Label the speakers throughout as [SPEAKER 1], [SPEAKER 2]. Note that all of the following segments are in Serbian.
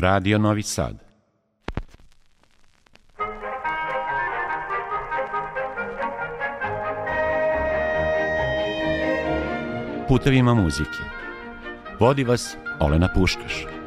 [SPEAKER 1] Radio Novi Sad. Putevima muzike. Vodi vas Olena Puškaš.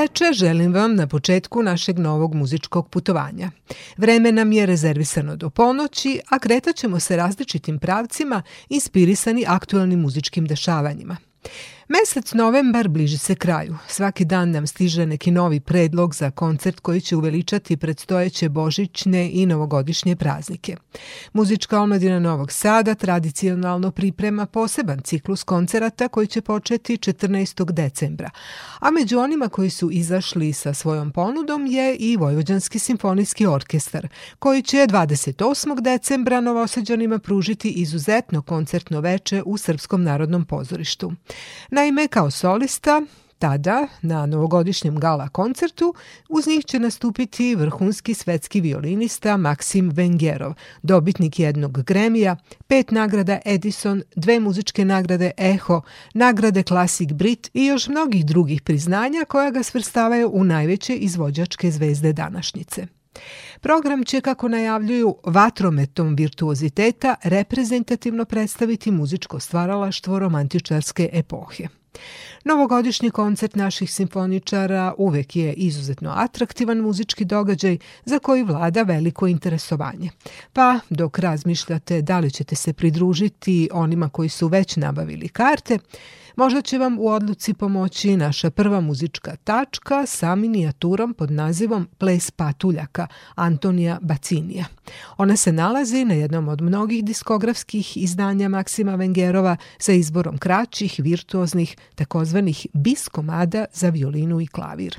[SPEAKER 2] Dobroveče, želim vam na početku našeg novog muzičkog putovanja. Vreme nam je rezervisano do ponoći, a kretaćemo se različitim pravcima inspirisani aktualnim muzičkim dešavanjima. Mesec novembar bliži se kraju. Svaki dan nam stiže neki novi predlog za koncert koji će uveličati predstojeće božićne i novogodišnje praznike. Muzička omladina Novog Sada tradicionalno priprema poseban ciklus koncerata koji će početi 14. decembra. A među onima koji su izašli sa svojom ponudom je i Vojvođanski simfonijski orkestar, koji će 28. decembra novoseđanima pružiti izuzetno koncertno veče u Srpskom narodnom pozorištu. Naime, kao solista, tada na novogodišnjem gala koncertu uz njih će nastupiti vrhunski svetski violinista Maksim Vengerov, dobitnik jednog Gremija, pet nagrada Edison, dve muzičke nagrade Eho, nagrade Classic Brit i još mnogih drugih priznanja koja ga svrstavaju u najveće izvođačke zvezde današnjice. Program će, kako najavljuju, vatrometom virtuoziteta reprezentativno predstaviti muzičko stvaralaštvo romantičarske epohe. Novogodišnji koncert naših simfoničara uvek je izuzetno atraktivan muzički događaj za koji vlada veliko interesovanje. Pa dok razmišljate da li ćete se pridružiti onima koji su već nabavili karte, Možda će vam u odluci pomoći naša prva muzička tačka sa minijaturom pod nazivom Ples patuljaka Antonija Bacinija. Ona se nalazi na jednom od mnogih diskografskih izdanja Maksima Vengerova sa izborom kraćih, virtuoznih, takozvanih bis komada za violinu i klavir.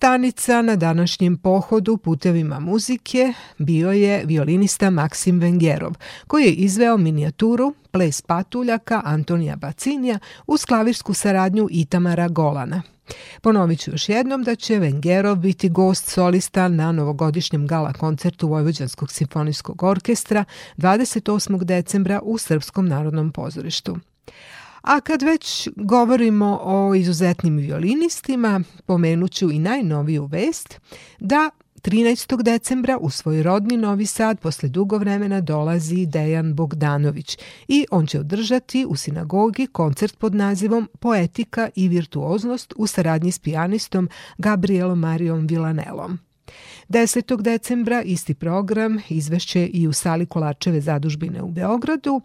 [SPEAKER 2] Stanica na današnjem pohodu putevima muzike bio je violinista Maksim Vengerov, koji je izveo minijaturu Ples patuljaka Antonija Bacinija uz klavirsku saradnju Itamara Golana. Ponovit ću još jednom da će Vengerov biti gost solista na novogodišnjem gala koncertu Vojvođanskog simfonijskog orkestra 28. decembra u Srpskom narodnom pozorištu. A kad već govorimo o izuzetnim violinistima, pomenuću i najnoviju vest da 13. decembra u svoj rodni Novi Sad posle dugo vremena dolazi Dejan Bogdanović i on će održati u sinagogi koncert pod nazivom Poetika i virtuoznost u saradnji s pijanistom Gabrielom Marijom Vilanelom. 10. decembra isti program izvešće i u sali Kolačeve zadužbine u Beogradu,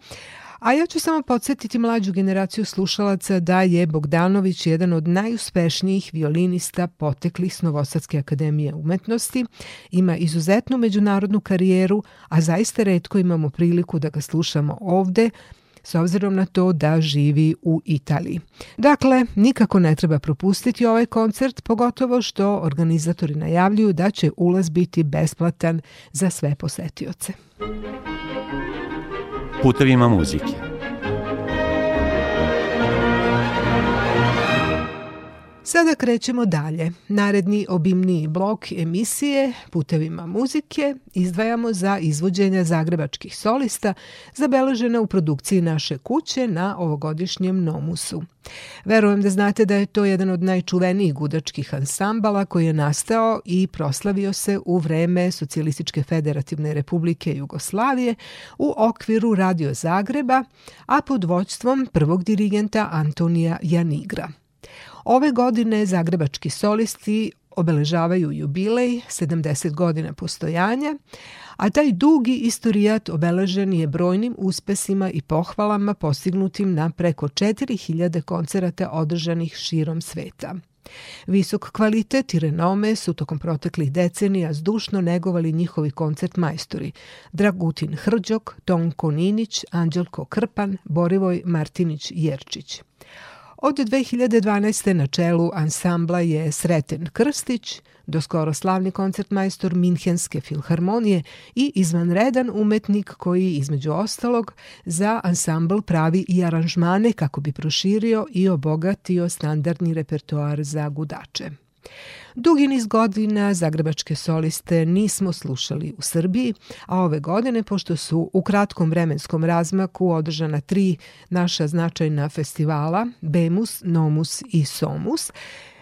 [SPEAKER 2] A ja ću samo podsjetiti mlađu generaciju slušalaca da je Bogdanović jedan od najuspešnijih violinista poteklih s Novosadske akademije umetnosti, ima izuzetnu međunarodnu karijeru, a zaista redko imamo priliku da ga slušamo ovde, s obzirom na to da živi u Italiji. Dakle, nikako ne treba propustiti ovaj koncert, pogotovo što organizatori najavljuju da će ulaz biti besplatan za sve posetioce
[SPEAKER 1] putevima muzike.
[SPEAKER 2] Sada krećemo dalje. Naredni obimniji blok emisije Putevima muzike izdvajamo za izvođenja zagrebačkih solista zabeležena u produkciji naše kuće na ovogodišnjem Nomusu. Verujem da znate da je to jedan od najčuvenijih gudačkih ansambala koji je nastao i proslavio se u vreme Socijalističke federativne republike Jugoslavije u okviru Radio Zagreba, a pod voćstvom prvog dirigenta Antonija Janigra. Ove godine zagrebački solisti obeležavaju jubilej 70 godina postojanja, a taj dugi istorijat obeležen je brojnim uspesima i pohvalama postignutim na preko 4000 koncerata održanih širom sveta. Visok kvalitet i renome su tokom proteklih decenija zdušno negovali njihovi koncert majstori Dragutin Hrđok, Tonko Ninić, Anđelko Krpan, Borivoj Martinić-Jerčić. Od 2012. na čelu ansambla je Sreten Krstić, doskoro slavni koncertmajstor Minhenske filharmonije i izvanredan umetnik koji između ostalog za ansambl pravi i aranžmane kako bi proširio i obogatio standardni repertoar za gudače. Dugi niz godina zagrebačke soliste nismo slušali u Srbiji, a ove godine, pošto su u kratkom vremenskom razmaku održana tri naša značajna festivala, Bemus, Nomus i Somus,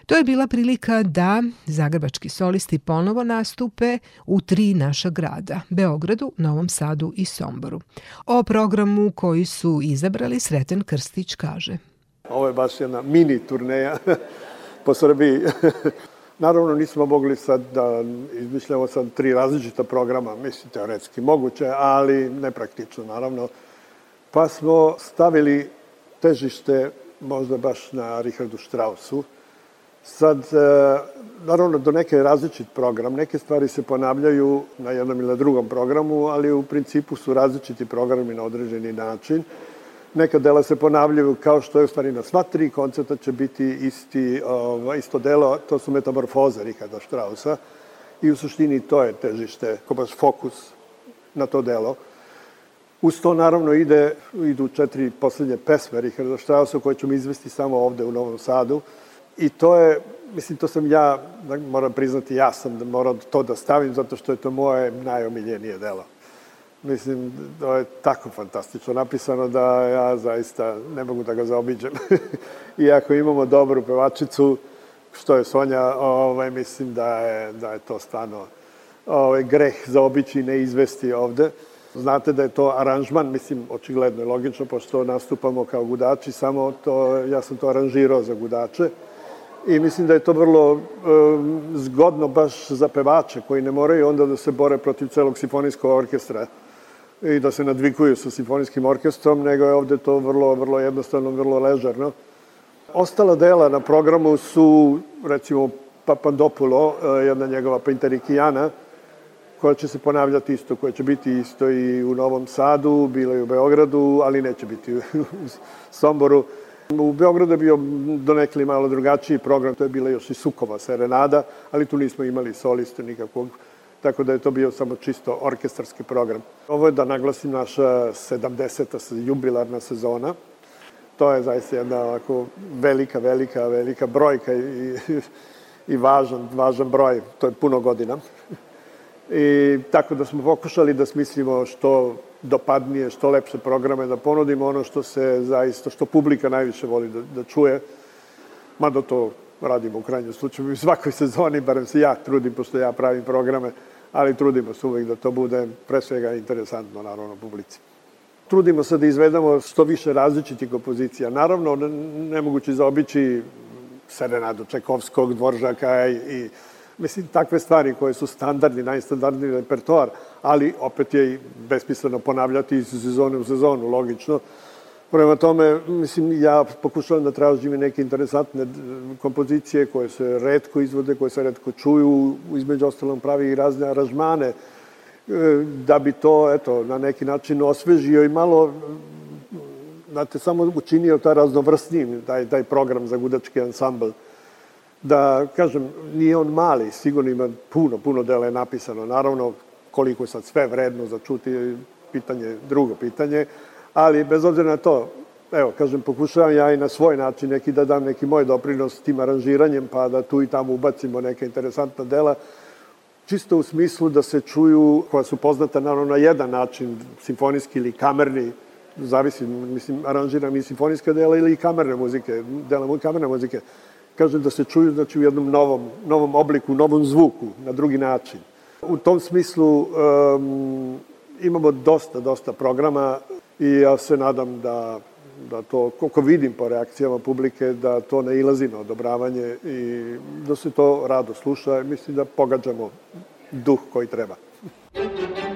[SPEAKER 2] To je bila prilika da zagrebački solisti ponovo nastupe u tri naša grada, Beogradu, Novom Sadu i Somboru. O programu koji su izabrali Sreten Krstić kaže.
[SPEAKER 3] Ovo je baš jedna mini turneja po Srbiji. Naravno nismo mogli sad da izmišljamo sad tri različita programa, mislim teoretski moguće, ali nepraktično naravno. Pa smo stavili težište možda baš na Richardu Straussu. Sad, e, naravno, do neke različit program. Neke stvari se ponavljaju na jednom ili na drugom programu, ali u principu su različiti programi na određeni način neka dela se ponavljaju kao što je u stvari na sva tri koncerta će biti isti, uh, isto delo, to su metamorfoze Richarda Strausa i u suštini to je težište, ko baš fokus na to delo. Uz to naravno ide, idu četiri poslednje pesme Richarda Strausa koje ćemo izvesti samo ovde u Novom Sadu. I to je, mislim, to sam ja, moram priznati, ja sam da morao to da stavim zato što je to moje najomiljenije delo. Mislim, to je tako fantastično napisano da ja zaista ne mogu da ga zaobiđem. Iako imamo dobru pevačicu, što je Sonja, ovaj, mislim da je, da je to stvarno ovaj, greh za obići ne izvesti ovde. Znate da je to aranžman, mislim, očigledno je logično, pošto nastupamo kao gudači, samo to, ja sam to aranžirao za gudače. I mislim da je to vrlo e, zgodno baš za pevače koji ne moraju onda da se bore protiv celog simfonijskog orkestra i da se nadvikuju sa simfonijskim orkestrom, nego je ovde to vrlo, vrlo jednostavno, vrlo ležarno. Ostala dela na programu su, recimo, Papandopulo, e, jedna njegova Pintarikijana, koja će se ponavljati isto, koja će biti isto i u Novom Sadu, bila i u Beogradu, ali neće biti u Somboru. U Beogradu je bio donekli malo drugačiji program, to je bila još i Sukova serenada, ali tu nismo imali soliste nikakvog, tako da je to bio samo čisto orkestarski program. Ovo je, da naglasim, naša 70. jubilarna sezona. To je zaista jedna ovako velika, velika, velika brojka i, i važan, važan broj. To je puno godina. I tako da smo pokušali da smislimo što dopadnije, što lepše programe, da ponudimo ono što se zaista, što publika najviše voli da, da čuje. Mada to radimo u krajnjem slučaju u svakoj sezoni, barem se ja trudim, pošto ja pravim programe, ali trudimo se uvek da to bude pre svega interesantno, naravno, publici. Trudimo se da izvedemo što više različitih kompozicija. Naravno, nemoguće zaobići Serenadu Čekovskog, Dvoržaka i, Mislim, takve stvari koje su standardni, najstandardniji repertoar, ali opet je i besmisleno ponavljati iz sezone u sezonu, logično. Prema tome, mislim, ja pokušavam da tražim neke interesantne kompozicije koje se redko izvode, koje se redko čuju, između ostalom pravi i razne aranžmane, e, da bi to, eto, na neki način osvežio i malo, znate, samo učinio taj raznovrsnim, taj, taj program za gudački ansambl da, kažem, nije on mali, sigurno ima puno, puno dela je napisano. Naravno, koliko je sad sve vredno za čuti, pitanje, drugo pitanje, ali bez obzira na to, evo, kažem, pokušavam ja i na svoj način neki da dam neki moj doprinos tim aranžiranjem, pa da tu i tamo ubacimo neke interesantna dela, čisto u smislu da se čuju, koja su poznata naravno na jedan način, simfonijski ili kamerni, zavisi, mislim, aranžiram i simfonijske dela ili i kamerne muzike, dela kamerne muzike, kažem da se čuju znači, u jednom novom, novom obliku, novom zvuku, na drugi način. U tom smislu um, imamo dosta, dosta programa i ja se nadam da, da to, koliko vidim po reakcijama publike, da to ne ilazi na odobravanje i da se to rado sluša. Mislim da pogađamo duh koji treba.
[SPEAKER 2] je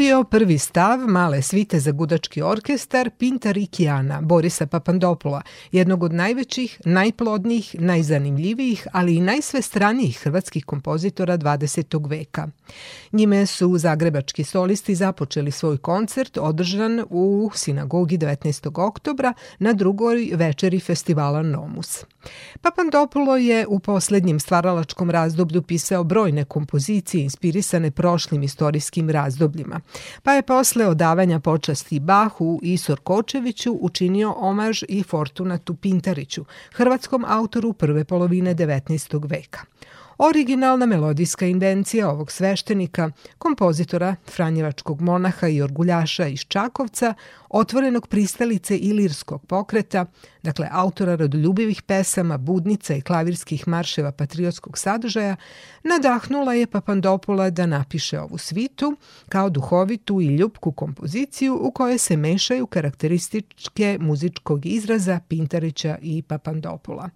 [SPEAKER 2] bio prvi stav male svite za gudački orkestar Pinta Rikijana Borisa Papandopula, jednog od najvećih, najplodnijih, najzanimljivijih, ali i najsvestranijih hrvatskih kompozitora 20. veka. Njime su zagrebački solisti započeli svoj koncert održan u sinagogi 19. oktobra na drugoj večeri festivala Nomus. Papandopulo je u poslednjem stvaralačkom razdoblju pisao brojne kompozicije inspirisane prošlim istorijskim razdobljima, pa je posle odavanja počasti Bahu i Sorkočeviću učinio omaž i Fortunatu Pintariću, hrvatskom autoru prve polovine 19. veka. Originalna melodijska invencija ovog sveštenika, kompozitora, franjevačkog monaha i orguljaša iz Čakovca, otvorenog pristalice ilirskog pokreta, dakle autora rodoljubivih pesama, budnica i klavirskih marševa patriotskog sadržaja, nadahnula je Papandopula da napiše ovu svitu kao duhovitu i ljubku kompoziciju u kojoj se mešaju karakterističke muzičkog izraza Pintarića i Papandopula.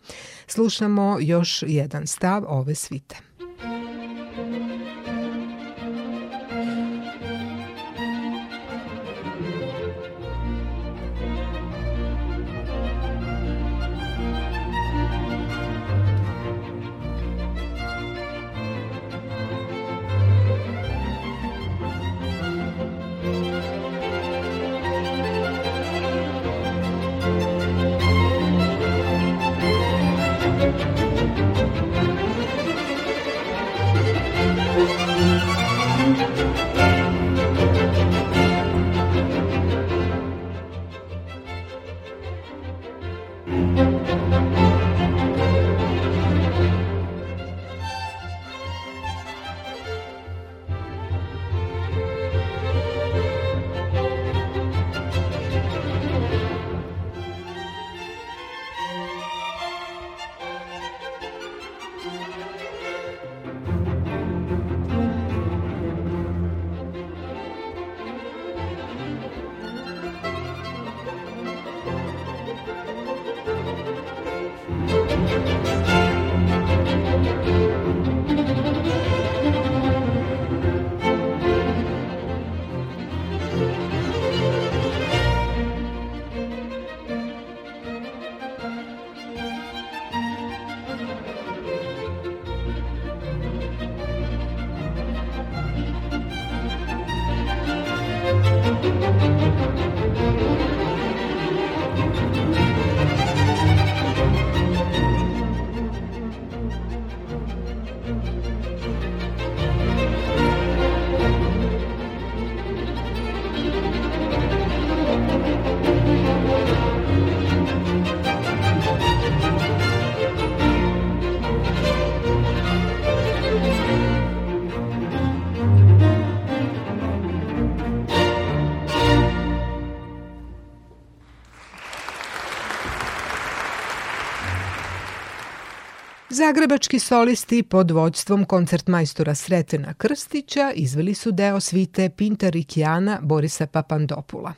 [SPEAKER 2] Slušamo još jedan stav ove svite. Zagrebački solisti pod vođstvom koncertmajstora Sretena Krstića izveli su deo svite Pintarikijana Borisa Papandopula.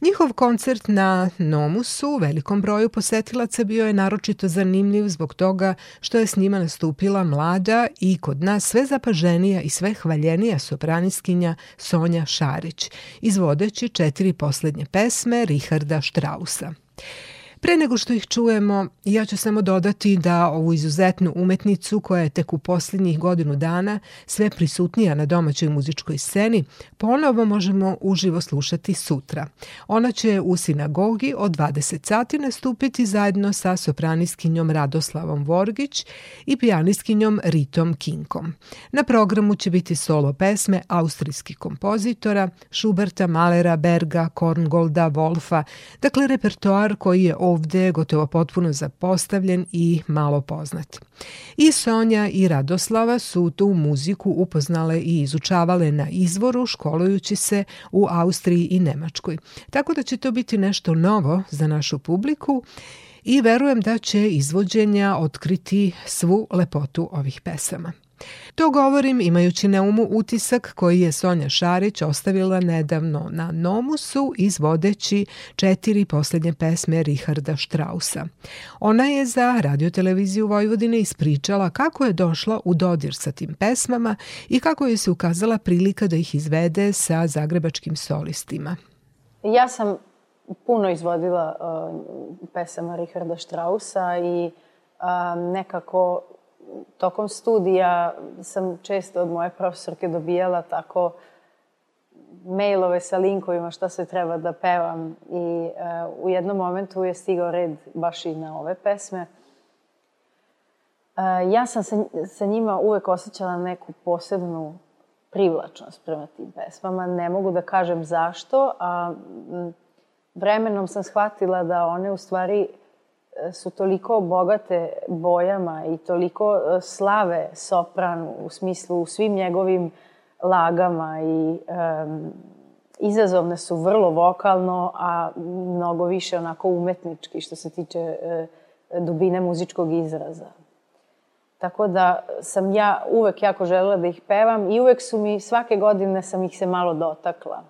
[SPEAKER 2] Njihov koncert na Nomusu u velikom broju posetilaca bio je naročito zanimljiv zbog toga što je s njima nastupila mlada i kod nas sve zapaženija i sve hvaljenija sopraniskinja Sonja Šarić, izvodeći četiri poslednje pesme Richarda Štrausa. Pre nego što ih čujemo, ja ću samo dodati da ovu izuzetnu umetnicu koja je tek u posljednjih godinu dana sve prisutnija na domaćoj muzičkoj sceni, ponovo možemo uživo slušati sutra. Ona će u sinagogi od 20 sati nastupiti zajedno sa sopraniskinjom Radoslavom Vorgić i pijaniskinjom Ritom Kinkom. Na programu će biti solo pesme austrijskih kompozitora Schuberta, Malera, Berga, Korngolda, Wolfa, dakle repertoar koji je ovde gotovo potpuno zapostavljen i malo poznat. I Sonja i Radoslava su tu muziku upoznale i izučavale na izvoru školujući se u Austriji i Nemačkoj. Tako da će to biti nešto novo za našu publiku i verujem da će izvođenja otkriti svu lepotu ovih pesama. To govorim imajući na umu utisak koji je Sonja Šarić ostavila nedavno na Nomusu izvodeći četiri posljednje pesme Richarda Strausa. Ona je za radioteleviziju Vojvodine ispričala kako je došla u dodir sa tim pesmama i kako je se ukazala prilika da ih izvede sa zagrebačkim solistima.
[SPEAKER 4] Ja sam puno izvodila uh, pesama Richarda Strausa i uh, nekako tokom studija sam često od moje profesorke dobijala tako mailove sa linkovima šta se treba da pevam i uh, u jednom momentu je stigao red baš i na ove pesme. Uh, ja sam sa, sa njima uvek osjećala neku posebnu privlačnost prema tim pesmama. Ne mogu da kažem zašto, a vremenom sam shvatila da one u stvari e, su toliko bogate bojama i toliko e, slave sopran u smislu u svim njegovim lagama i um, izazovne su vrlo vokalno, a mnogo više onako umetnički što se tiče uh, dubine muzičkog izraza. Tako da sam ja uvek jako želela da ih pevam i uvek su mi, svake godine sam ih se malo dotakla.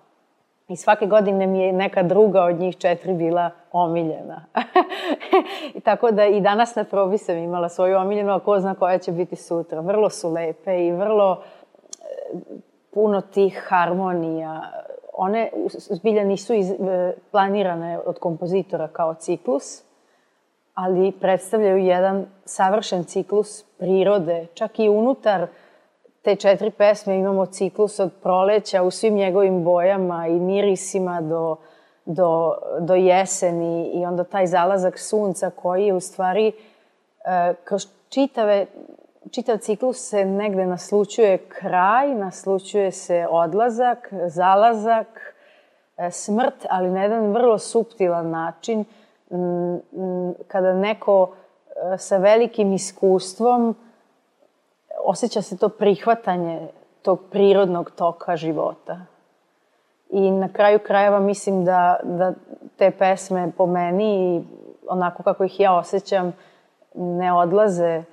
[SPEAKER 4] I svake godine mi je neka druga od njih četiri bila omiljena. I tako da i danas na probi sam imala svoju omiljenu, a ko zna koja će biti sutra. Vrlo su lepe i vrlo e, puno tih harmonija. One zbilja nisu iz, e, planirane od kompozitora kao ciklus, ali predstavljaju jedan savršen ciklus prirode, čak i unutar te četiri pesme imamo ciklus od proleća u svim njegovim bojama i mirisima do, do, do jeseni i onda taj zalazak sunca koji je u stvari e, kroz čitave, čitav ciklus se negde naslučuje kraj, naslučuje se odlazak, zalazak, e, smrt, ali na jedan vrlo suptilan način. Kada neko e, sa velikim iskustvom osjeća se to prihvatanje tog prirodnog toka života. I na kraju krajeva mislim da, da te pesme po meni, onako kako ih ja osjećam, ne odlaze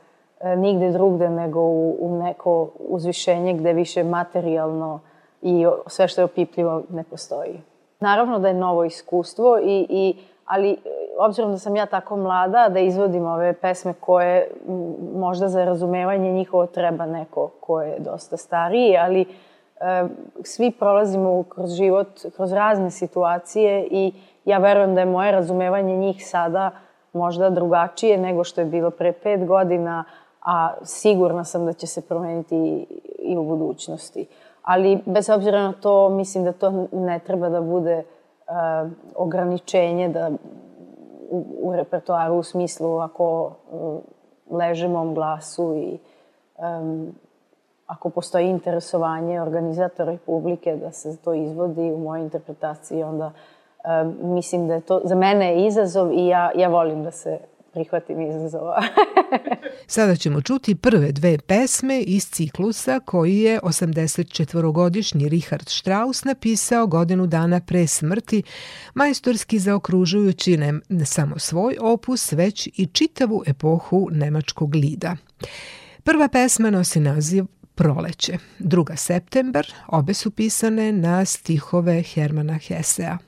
[SPEAKER 4] e, nigde drugde nego u, u neko uzvišenje gde više materijalno i sve što je opipljivo ne postoji. Naravno da je novo iskustvo i, i ali obzirom da sam ja tako mlada, da izvodim ove pesme koje možda za razumevanje njihovo treba neko ko je dosta stariji, ali e, svi prolazimo kroz život, kroz razne situacije i ja verujem da je moje razumevanje njih sada možda drugačije nego što je bilo pre pet godina, a sigurna sam da će se promeniti i u budućnosti. Ali bez obzira na to, mislim da to ne treba da bude uh, ograničenje da u, u repertoaru u smislu ako um, leže mom glasu i um, ako postoji interesovanje organizatora publike da se to izvodi u mojoj interpretaciji, onda um, mislim da je to za mene izazov i ja, ja volim da se prihvatim izazova.
[SPEAKER 2] Sada ćemo čuti prve dve pesme iz ciklusa koji je 84-godišnji Richard Strauss napisao godinu dana pre smrti, majstorski zaokružujući ne samo svoj opus, već i čitavu epohu nemačkog lida. Prva pesma nosi naziv Proleće. Druga september, obe su pisane na stihove Hermana Hesea.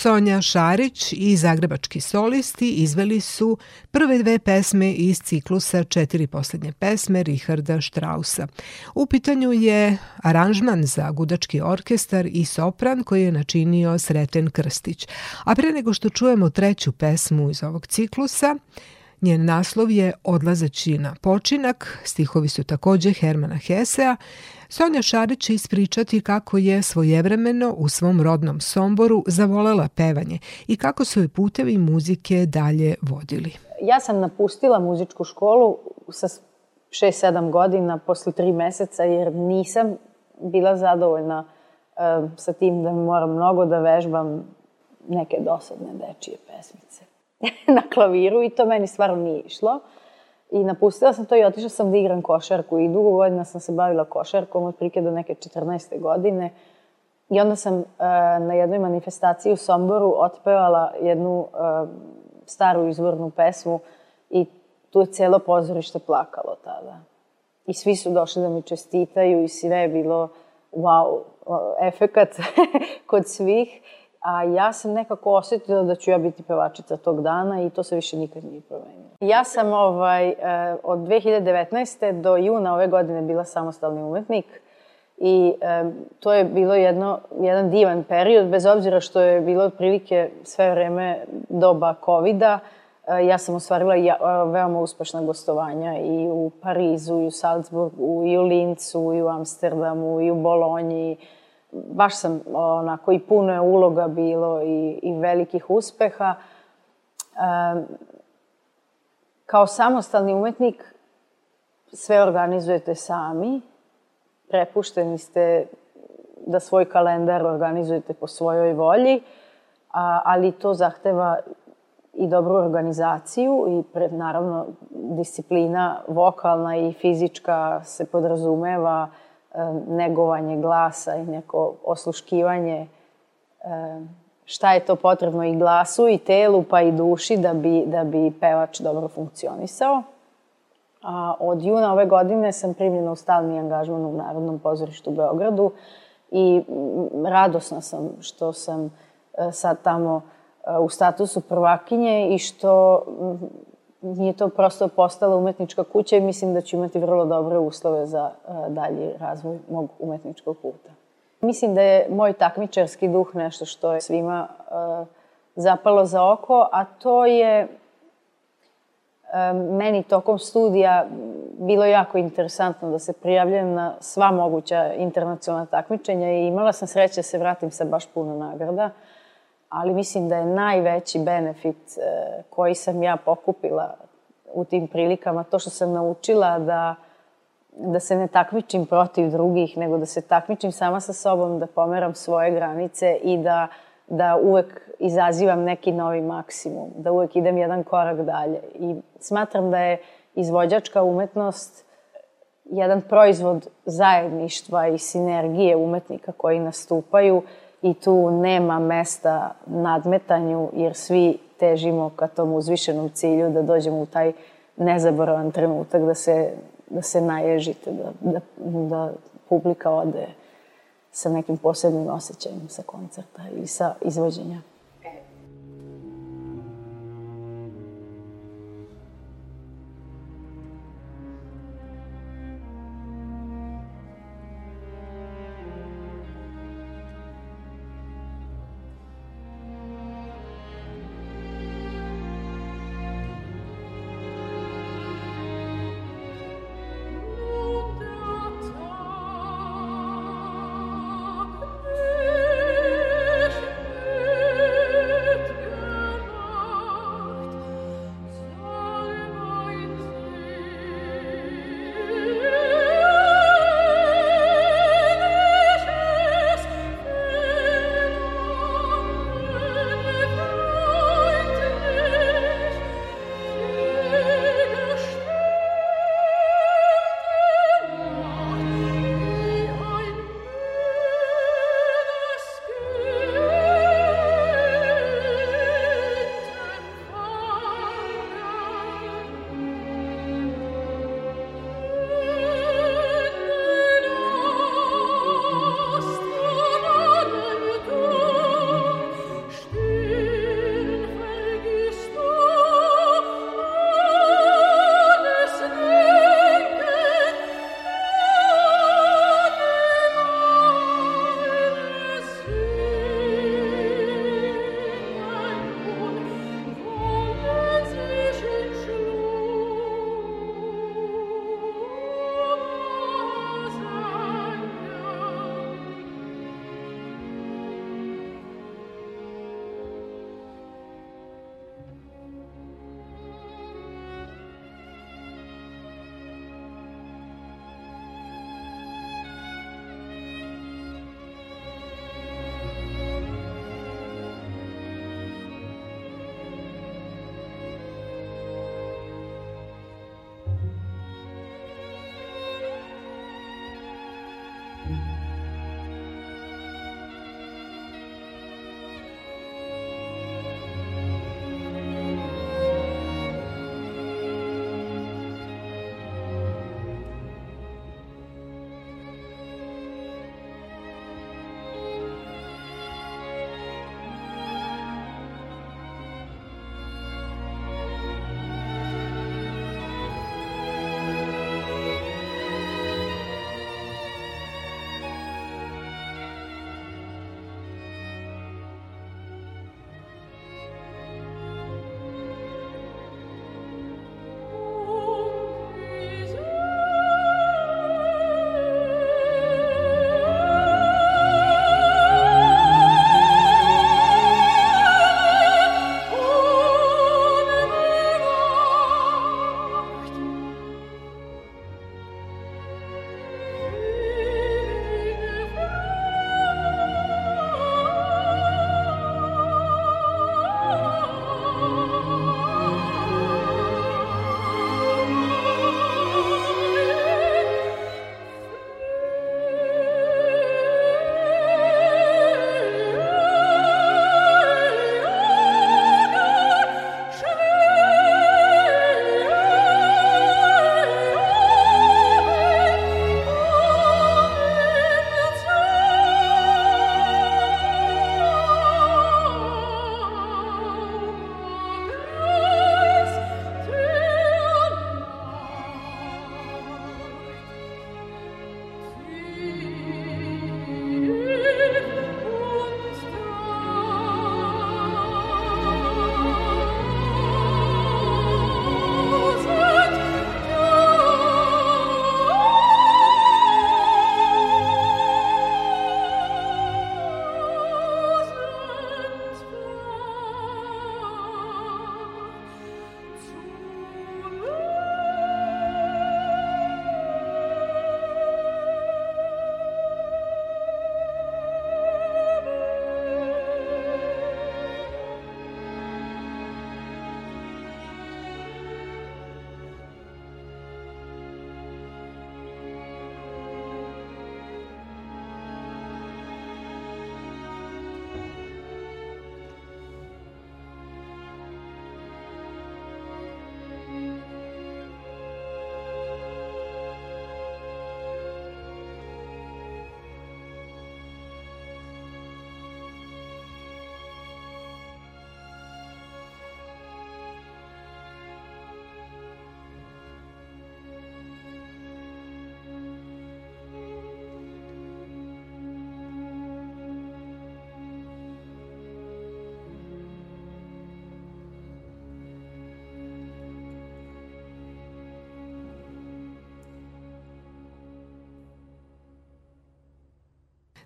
[SPEAKER 2] Sonja Šarić i zagrebački solisti izveli su prve dve pesme iz ciklusa četiri poslednje pesme Richarda Strausa. U pitanju je aranžman za gudački orkestar i sopran koji je načinio Sreten Krstić. A pre nego što čujemo treću pesmu iz ovog ciklusa, Njen naslov je Odlazeći na počinak, stihovi su takođe Hermana Hesea. Sonja Šarić će ispričati kako je svojevremeno u svom rodnom Somboru zavolela pevanje i kako su joj putevi muzike dalje vodili.
[SPEAKER 4] Ja sam napustila muzičku školu sa 6-7 godina posle 3 meseca jer nisam bila zadovoljna uh, sa tim da moram mnogo da vežbam neke dosadne dečije pesmice. na klaviru i to meni stvarno nije išlo. I napustila sam to i otišla sam da igram košarku i dugo godina sam se bavila košarkom, od prike do neke 14. godine. I onda sam uh, na jednoj manifestaciji u Somboru otpevala jednu uh, staru izvornu pesmu i tu je cijelo pozorište plakalo tada. I svi su došli da mi čestitaju i sve je bilo wow, efekat kod svih. A ja sam nekako osetila da ću ja biti pevačica tog dana i to se više nikad nije promenilo. Ja sam ovaj, eh, od 2019. do juna ove godine bila samostalni umetnik i eh, to je bilo jedno, jedan divan period, bez obzira što je bilo otprilike sve vreme doba COVID-a. Eh, ja sam ostvarila veoma uspešna gostovanja i u Parizu, i u Salzburgu, i u Lincu, i u Amsterdamu, i u Bolonji, baš sam onako i puno je uloga bilo i, i velikih uspeha. Um, kao samostalni umetnik sve organizujete sami, prepušteni ste da svoj kalendar organizujete po svojoj volji, a, ali to zahteva i dobru organizaciju i pred, naravno disciplina vokalna i fizička se podrazumeva negovanje glasa i neko osluškivanje šta je to potrebno i glasu i telu pa i duši da bi, da bi pevač dobro funkcionisao. A od juna ove godine sam primljena u stalni angažman u Narodnom pozorištu u Beogradu i radosna sam što sam e, sad tamo e, u statusu prvakinje i što nije to prosto postala umetnička kuća i mislim da ću imati vrlo dobre uslove za uh, dalji razvoj mog umetničkog puta. Mislim da je moj takmičarski duh nešto što je svima uh, zapalo za oko, a to je um, meni tokom studija bilo jako interesantno da se prijavljam na sva moguća internacionalna takmičenja i imala sam sreće da se vratim sa baš puno nagrada. Ali mislim da je najveći benefit e, koji sam ja pokupila u tim prilikama to što sam naučila da da se ne takmičim protiv drugih, nego da se takmičim sama sa sobom, da pomeram svoje granice i da, da uvek izazivam neki novi maksimum, da uvek idem jedan korak dalje. I smatram da je izvođačka umetnost jedan proizvod zajedništva i sinergije umetnika koji nastupaju i tu nema mesta nadmetanju jer svi težimo ka tom uzvišenom cilju da dođemo u taj nezaboravan trenutak da se, da se naježite, da, da, da publika ode sa nekim posebnim osjećajem sa koncerta ili sa izvođenja.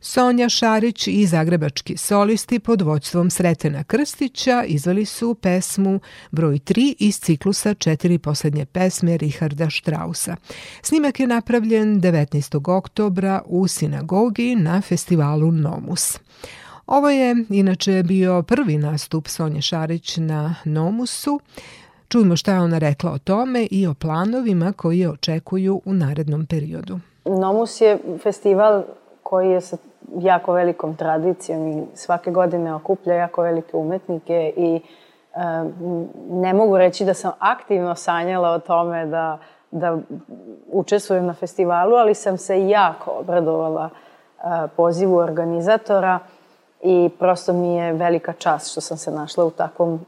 [SPEAKER 2] Sonja Šarić i zagrebački solisti pod vođstvom Sretena Krstića izvali su pesmu broj 3 iz ciklusa četiri poslednje pesme Richarda Strausa. Snimak je napravljen 19. oktobra u sinagogi na festivalu Nomus. Ovo je inače bio prvi nastup Sonje Šarić na Nomusu. Čujmo šta je ona rekla o tome i o planovima koji je očekuju u narednom periodu.
[SPEAKER 4] Nomus je festival koji je sa jako velikom tradicijom i svake godine okuplja jako velike umetnike i ne mogu reći da sam aktivno sanjala o tome da, da učestvujem na festivalu, ali sam se jako obradovala e, pozivu organizatora i prosto mi je velika čast što sam se našla u takvom,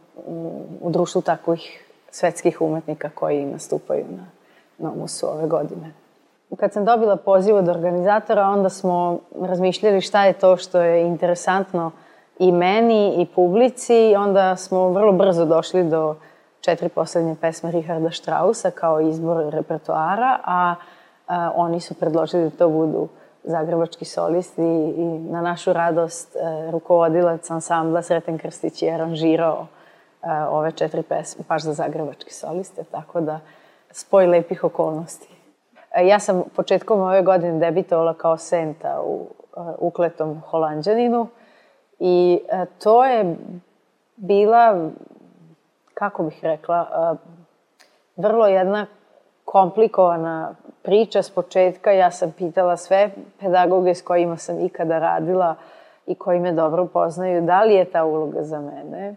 [SPEAKER 4] u društvu takvih svetskih umetnika koji nastupaju na Nomusu ove godine. Kad sam dobila poziv od organizatora, onda smo razmišljali šta je to što je interesantno i meni i publici. Onda smo vrlo brzo došli do četiri poslednje pesme Richarda Strausa kao izbor repertoara, a, a oni su predložili da to budu zagrebački solisti i na našu radost e, rukovodilac ansambla Sreten Krstić je aranžirao e, ove četiri pesme baš za zagrebački soliste, tako da spoj lepih okolnosti. E, ja sam početkom ove godine debitovala kao Senta u e, ukletom Holandjaninu i e, to je bila, kako bih rekla, vrlo jedna komplikovana priča s početka. Ja sam pitala sve pedagoge s kojima sam ikada radila i koji me dobro poznaju, da li je ta uloga za mene.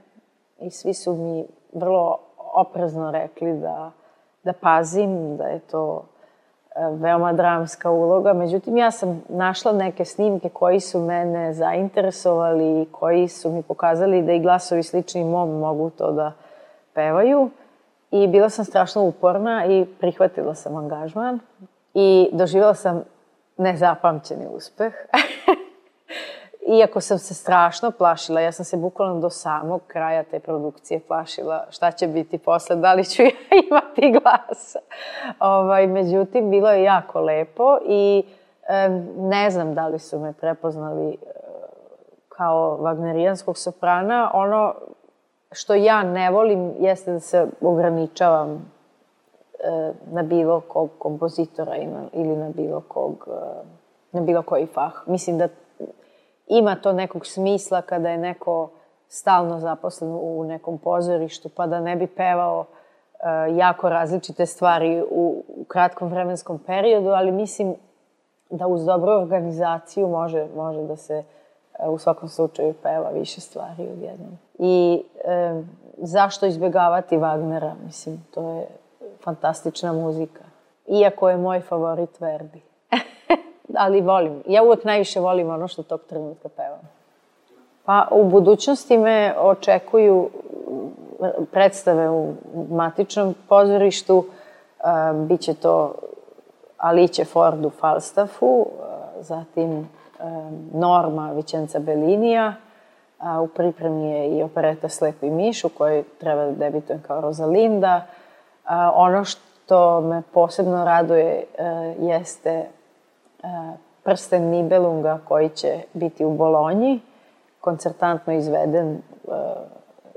[SPEAKER 4] I svi su mi vrlo oprezno rekli da, da pazim, da je to veoma dramska uloga. Međutim, ja sam našla neke snimke koji su mene zainteresovali i koji su mi pokazali da i glasovi slični mom mogu to da pevaju. I bila sam strašno uporna i prihvatila sam angažman i doživjela sam nezapamćeni uspeh. Iako sam se strašno plašila, ja sam se bukvalno do samog kraja te produkcije plašila šta će biti posle, da li ću ja imati glas. Ovaj, međutim, bilo je jako lepo i e, ne znam da li su me prepoznali e, kao wagnerijanskog soprana. Ono što ja ne volim jeste da se ograničavam e, na bilo kog kompozitora ili na bilo kog e, na bilo koji fah. Mislim da ima to nekog smisla kada je neko stalno zaposlen u nekom pozorištu, pa da ne bi pevao uh, jako različite stvari u, u kratkom vremenskom periodu, ali mislim da uz dobru organizaciju može, može da se uh, u svakom slučaju peva više stvari odjednom. I uh, zašto izbjegavati Wagnera? Mislim, to je fantastična muzika. Iako je moj favorit Verdi ali volim. Ja uvek najviše volim ono što tog trenutka pevam. Pa u budućnosti me očekuju predstave u matičnom pozorištu. Biće to Aliće Ford u Falstaffu, zatim Norma Vicenza Bellinija, u pripremi je i opereta Slepi miš u kojoj treba da debitujem kao Rosalinda. Ono što me posebno raduje jeste prsten Nibelunga koji će biti u Bolonji, koncertantno izveden uh,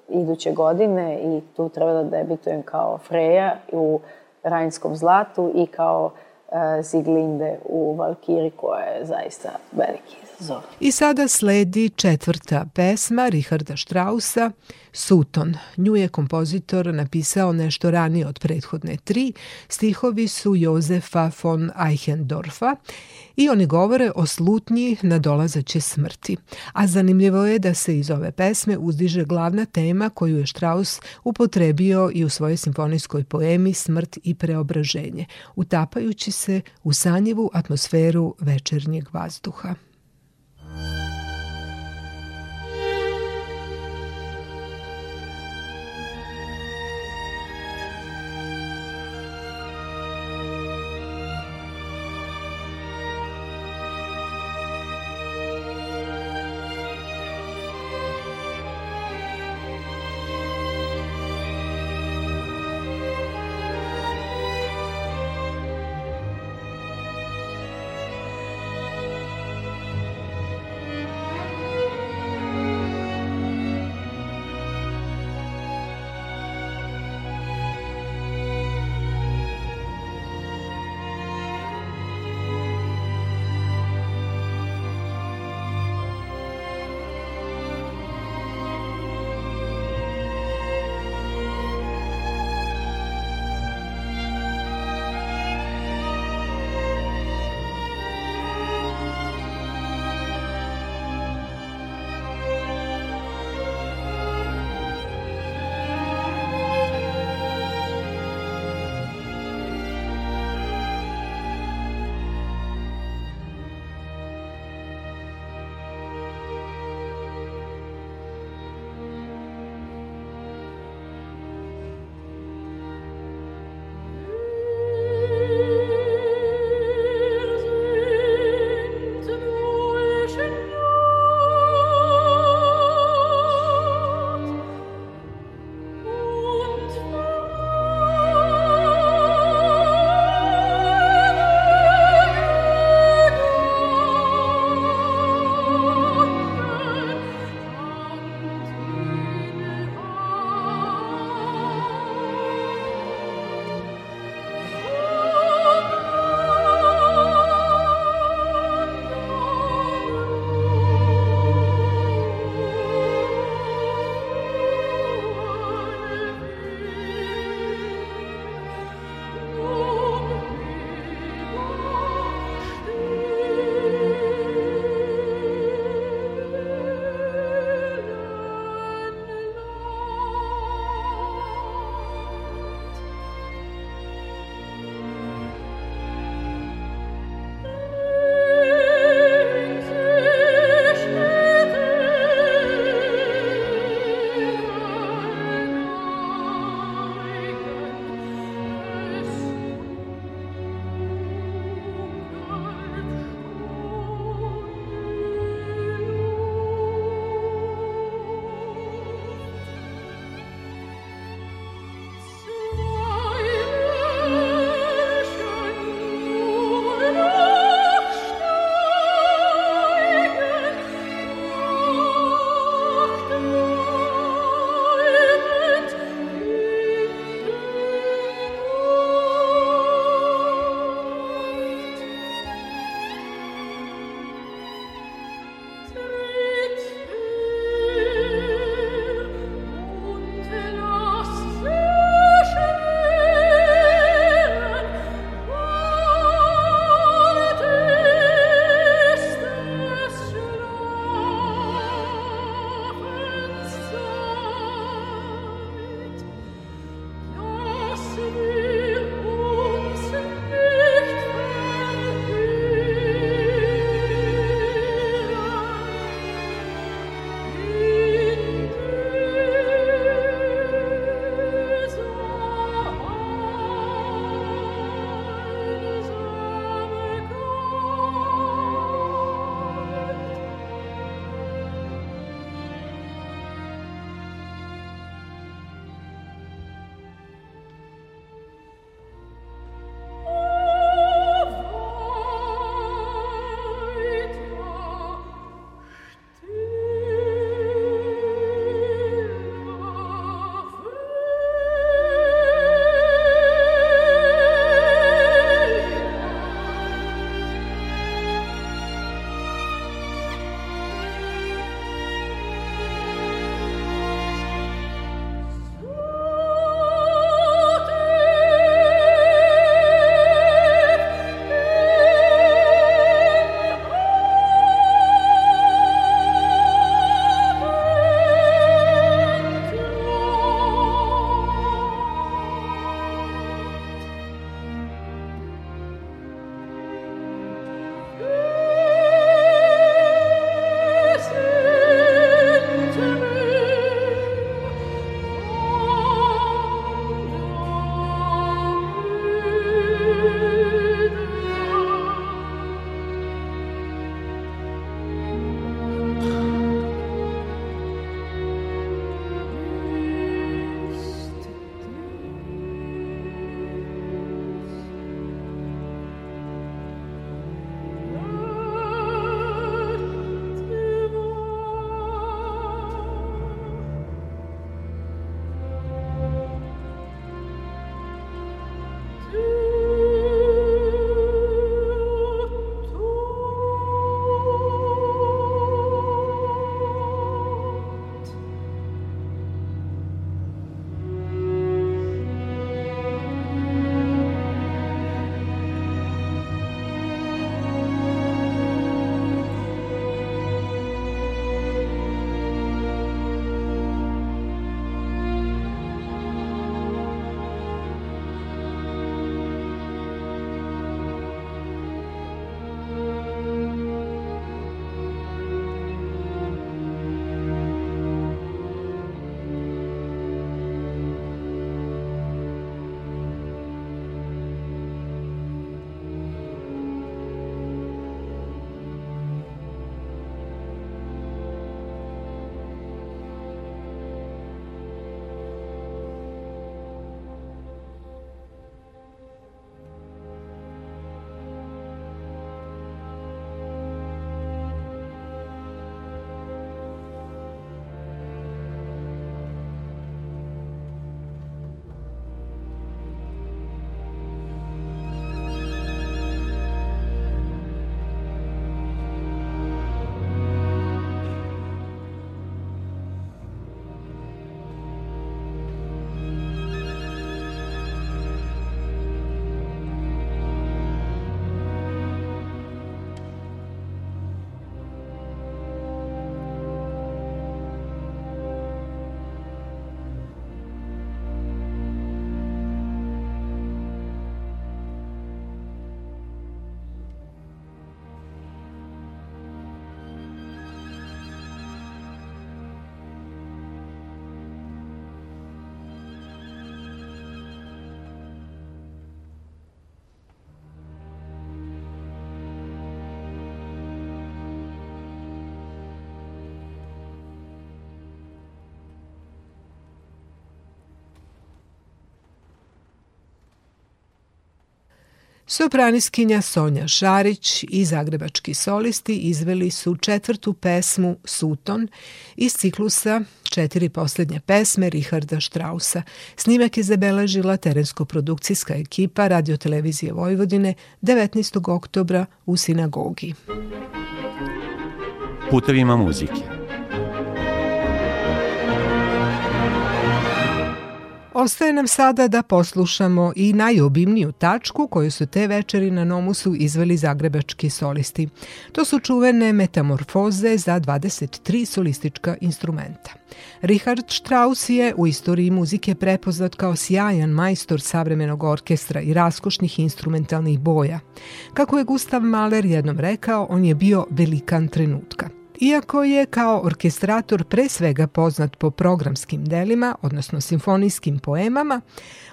[SPEAKER 4] iduće godine i tu treba da debitujem kao Freja u Rajnskom zlatu i kao uh, Ziglinde u Valkiri koja je zaista veliki.
[SPEAKER 2] I sada sledi četvrta pesma Richarda Strausa, Suton. Nju je kompozitor napisao nešto ranije od prethodne tri. Stihovi su Jozefa von Eichendorfa i oni govore o slutnji na dolazeće smrti. A zanimljivo je da se iz ove pesme uzdiže glavna tema koju je Strauss upotrebio i u svojoj simfonijskoj poemi Smrt i preobraženje, utapajući se u sanjivu atmosferu večernjeg vazduha. Thank you. Sopraniskinja Sonja Šarić i zagrebački solisti izveli su četvrtu pesmu Suton iz ciklusa četiri poslednje pesme Richarda Strausa. Snimak je zabeležila terensko-produkcijska ekipa radiotelevizije Vojvodine 19. oktobra u sinagogi.
[SPEAKER 1] Putevima muzike
[SPEAKER 2] Ostaje nam sada da poslušamo i najobimniju tačku koju su te večeri na Nomusu izveli zagrebački solisti. To su čuvene metamorfoze za 23 solistička instrumenta. Richard Strauss je u istoriji muzike prepoznat kao sjajan majstor savremenog orkestra i raskošnih instrumentalnih boja. Kako je Gustav Mahler jednom rekao, on je bio velikan trenutka – Iako je kao orkestrator pre svega poznat po programskim delima, odnosno simfonijskim poemama,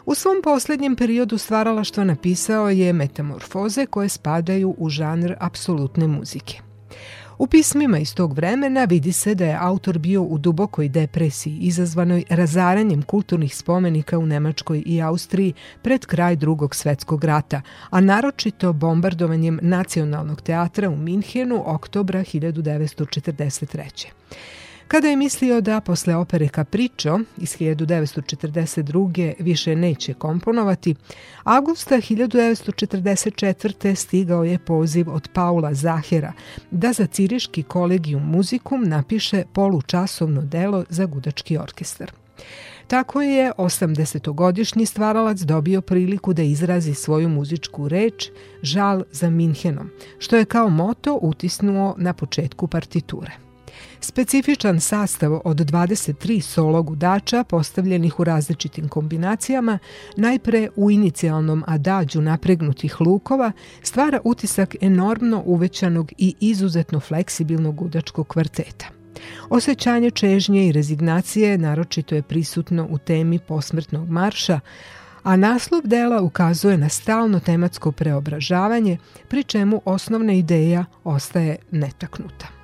[SPEAKER 2] u svom poslednjem periodu stvaralaštva napisao je metamorfoze koje spadaju u žanr apsolutne muzike. U pismima iz tog vremena vidi se da je autor bio u dubokoj depresiji izazvanoj razaranjem kulturnih spomenika u Nemačkoj i Austriji pred kraj drugog svetskog rata, a naročito bombardovanjem nacionalnog teatra u Minhenu oktobra 1943. Kada je mislio da posle opere Capriccio iz 1942. više neće komponovati, avgusta 1944. stigao je poziv od Paula Zahera da za Ciriški kolegijum muzikum napiše polučasovno delo za gudački orkestar. Tako je 80-godišnji stvaralac dobio priliku da izrazi svoju muzičku reč Žal za Minhenom, što je kao moto utisnuo na početku partiture. Specifičan sastav od 23 solo gudača postavljenih u različitim kombinacijama, najpre u inicijalnom adađu napregnutih lukova, stvara utisak enormno uvećanog i izuzetno fleksibilnog gudačkog kvarteta. Osećanje čežnje i rezignacije naročito je prisutno u temi posmrtnog marša, a naslov dela ukazuje na stalno tematsko preobražavanje, pri čemu osnovna ideja ostaje netaknuta.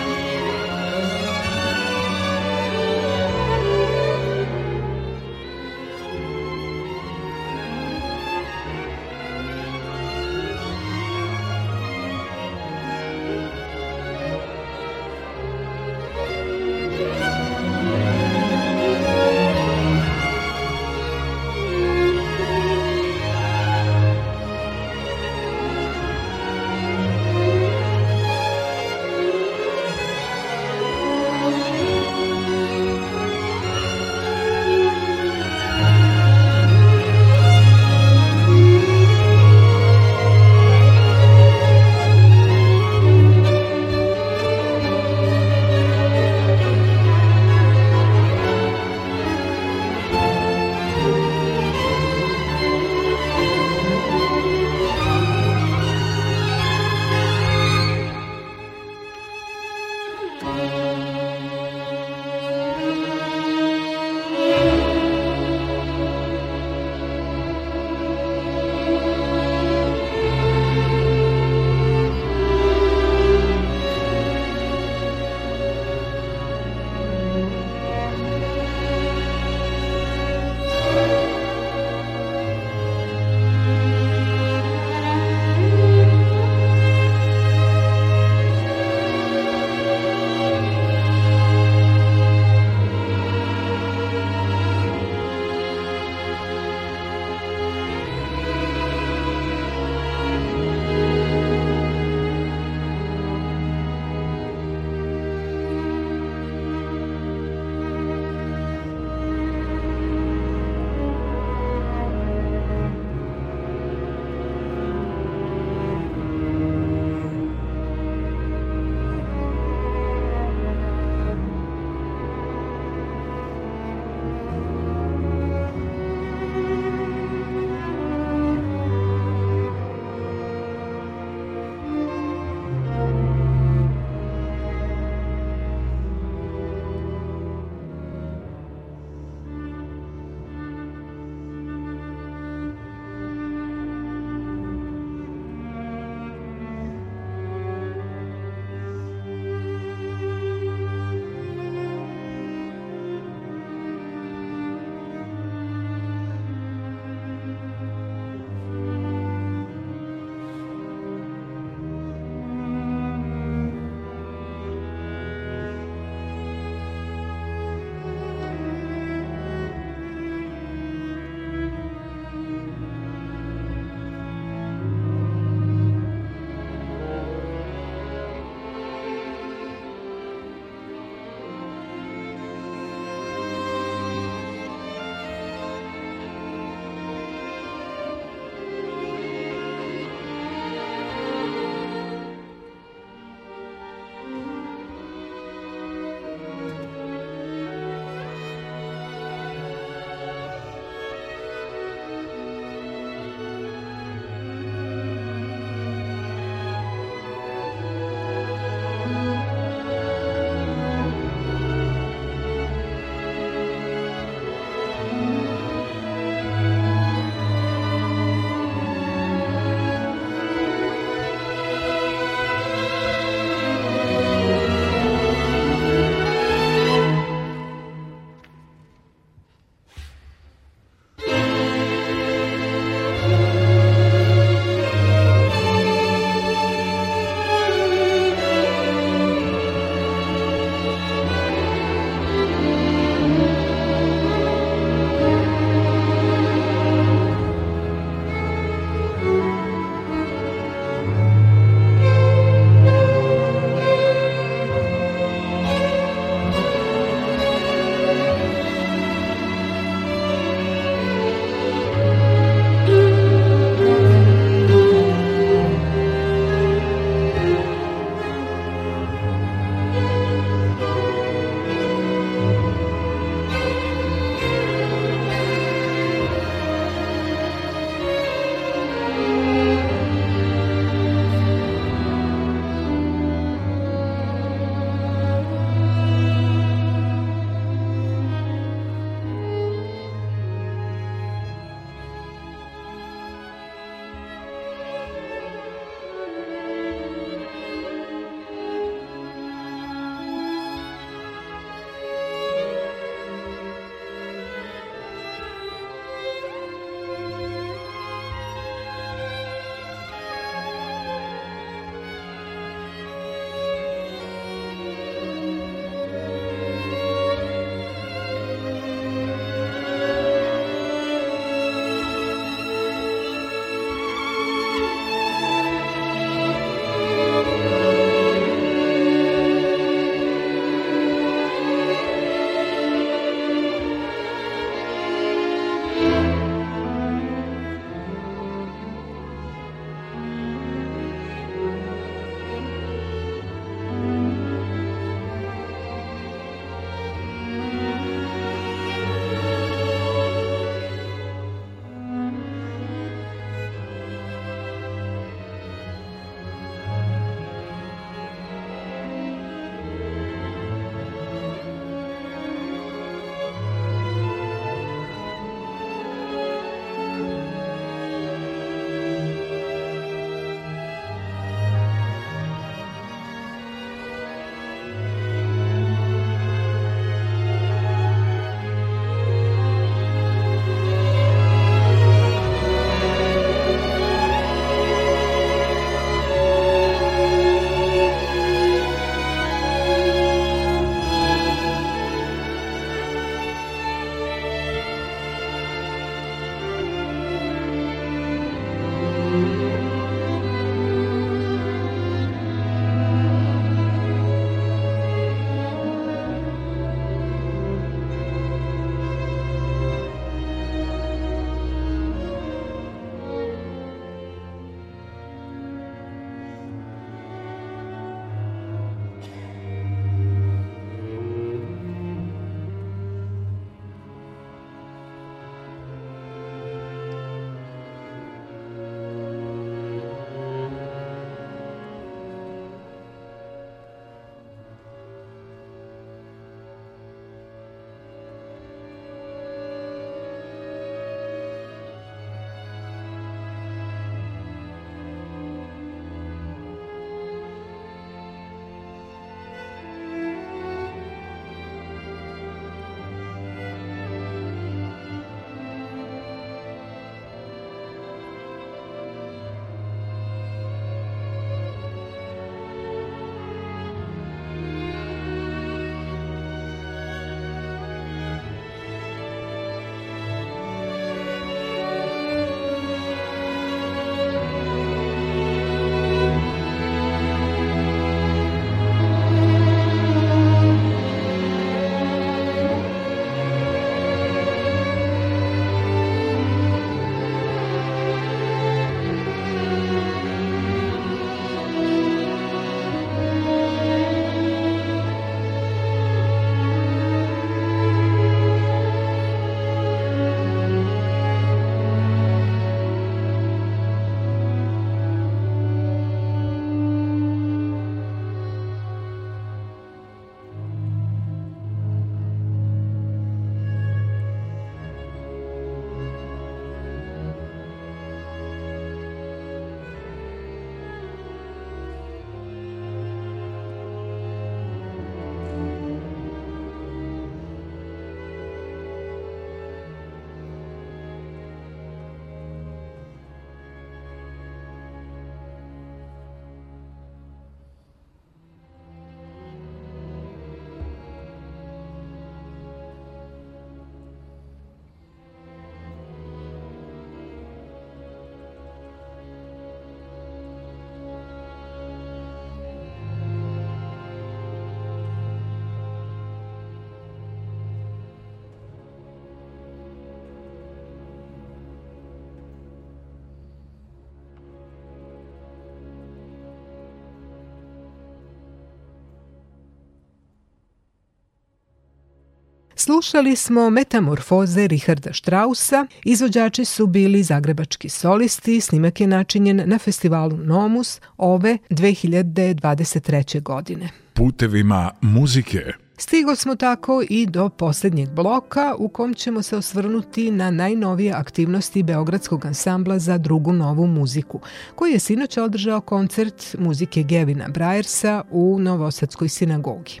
[SPEAKER 2] Slušali smo Metamorfoze Richarda Strausa, izvođači su bili zagrebački solisti, snimak je načinjen na festivalu Nomus ove 2023. godine.
[SPEAKER 5] Putevima muzike
[SPEAKER 2] Stigo smo tako i do posljednjeg bloka u kom ćemo se osvrnuti na najnovije aktivnosti Beogradskog ansambla za drugu novu muziku, koji je sinoć održao koncert muzike Gevina Brajersa u Novosadskoj sinagogi.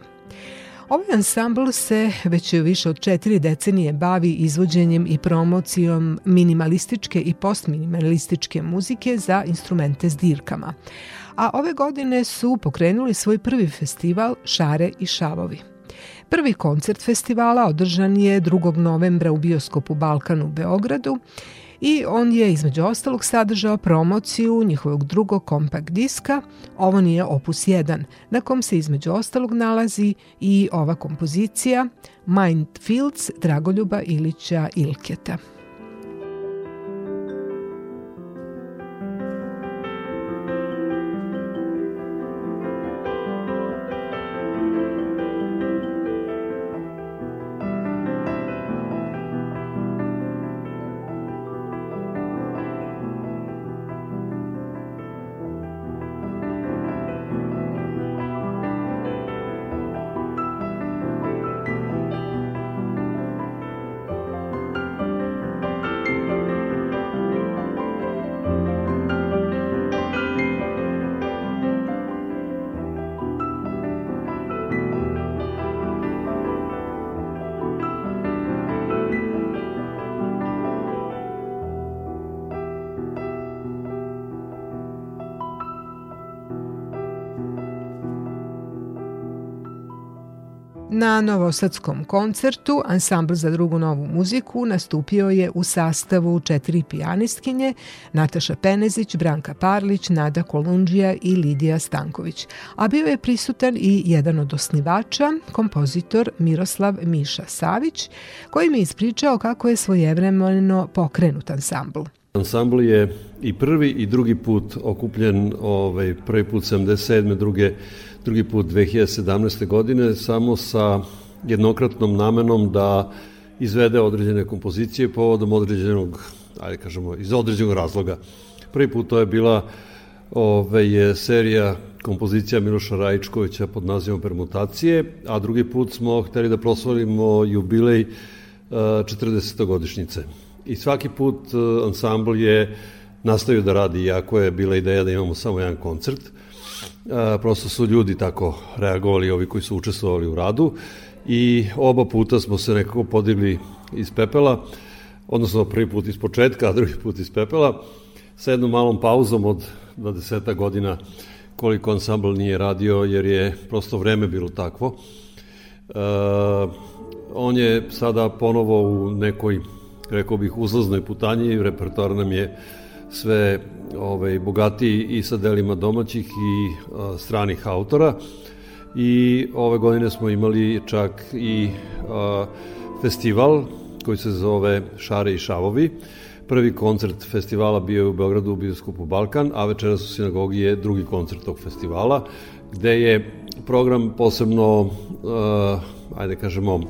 [SPEAKER 2] Ovaj ansambl se već više od četiri decenije bavi izvođenjem i promocijom minimalističke i postminimalističke muzike za instrumente s dirkama. A ove godine su pokrenuli svoj prvi festival Šare i šavovi. Prvi koncert festivala održan je 2. novembra u bioskopu Balkan u Beogradu i on je između ostalog sadržao promociju njihovog drugog kompakt diska, ovo nije opus 1, na kom se između ostalog nalazi i ova kompozicija Mind Fields Dragoljuba Ilića Ilketa. Na novosadskom koncertu Ansambl za drugu novu muziku nastupio je u sastavu četiri pijanistkinje Nataša Penezić, Branka Parlić, Nada Kolundžija i Lidija Stanković, a bio je prisutan i jedan od osnivača, kompozitor Miroslav Miša Savić, koji mi ispričao kako je svojevremeno pokrenut ansambl.
[SPEAKER 6] Ansambl je i prvi i drugi put okupljen, ovaj, prvi put 77. druge drugi put 2017. godine, samo sa jednokratnom namenom da izvede određene kompozicije povodom određenog, ajde kažemo, iz određenog razloga. Prvi put to je bila ove, je serija kompozicija Miloša Rajičkovića pod nazivom Permutacije, a drugi put smo hteli da proslavimo jubilej 40. godišnjice. I svaki put e, ansambl je nastavio da radi, iako je bila ideja da imamo samo jedan koncert – prosto su ljudi tako reagovali, ovi koji su učestvovali u radu i oba puta smo se nekako podigli iz pepela, odnosno prvi put iz početka, a drugi put iz pepela, sa jednom malom pauzom od 20 godina koliko ansambl nije radio, jer je prosto vreme bilo takvo. E, on je sada ponovo u nekoj, rekao bih, uzlaznoj putanji, repertoar nam je sve ovaj, bogatiji i sa delima domaćih i a, stranih autora i ove godine smo imali čak i a, festival koji se zove Šare i Šavovi. Prvi koncert festivala bio je u Beogradu u bioskopu Balkan, a večeras u sinagogi je drugi koncert tog festivala, gde je program posebno, uh, ajde kažemo,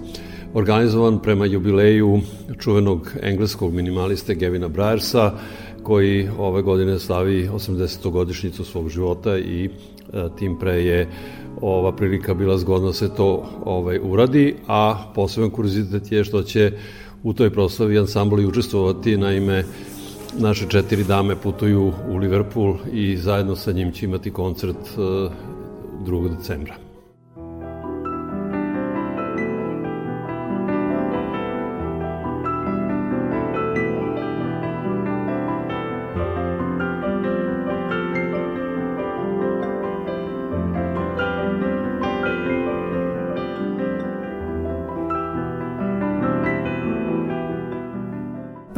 [SPEAKER 6] organizovan prema jubileju čuvenog engleskog minimaliste Gevina Brajersa, koji ove godine slavi 80. godišnicu svog života i e, tim pre je ova prilika bila zgodna da se to ovaj uradi, a poseban kuriozitet je što će u toj proslavi ansambl i učestvovati, naime naše četiri dame putuju u Liverpool i zajedno sa njim će imati koncert 2. E, decembra.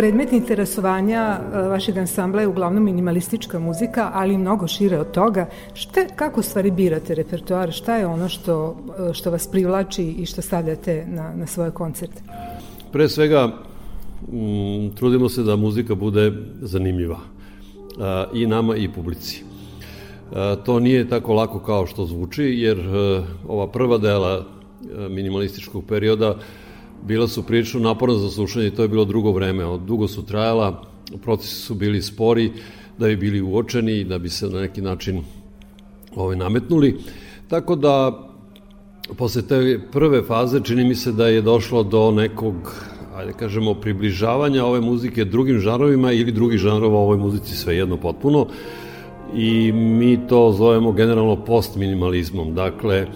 [SPEAKER 2] Predmet interesovanja e, vašeg ansambla je uglavnom minimalistička muzika, ali mnogo šire od toga. Šta, kako stvari birate repertoar? Šta je ono što, e, što vas privlači i što stavljate na, na svoje koncerte?
[SPEAKER 6] Pre svega, m, trudimo se da muzika bude zanimljiva a, i nama i publici. A, to nije tako lako kao što zvuči, jer a, ova prva dela minimalističkog perioda bila su prilično naporna za slušanje to je bilo drugo vreme. Od dugo su trajala, procesi su bili spori da bi bili uočeni i da bi se na neki način ovaj, nametnuli. Tako da, posle te prve faze čini mi se da je došlo do nekog ajde kažemo, približavanja ove muzike drugim žanrovima ili drugih žanrova ovoj muzici svejedno potpuno i mi to zovemo generalno postminimalizmom. Dakle, e,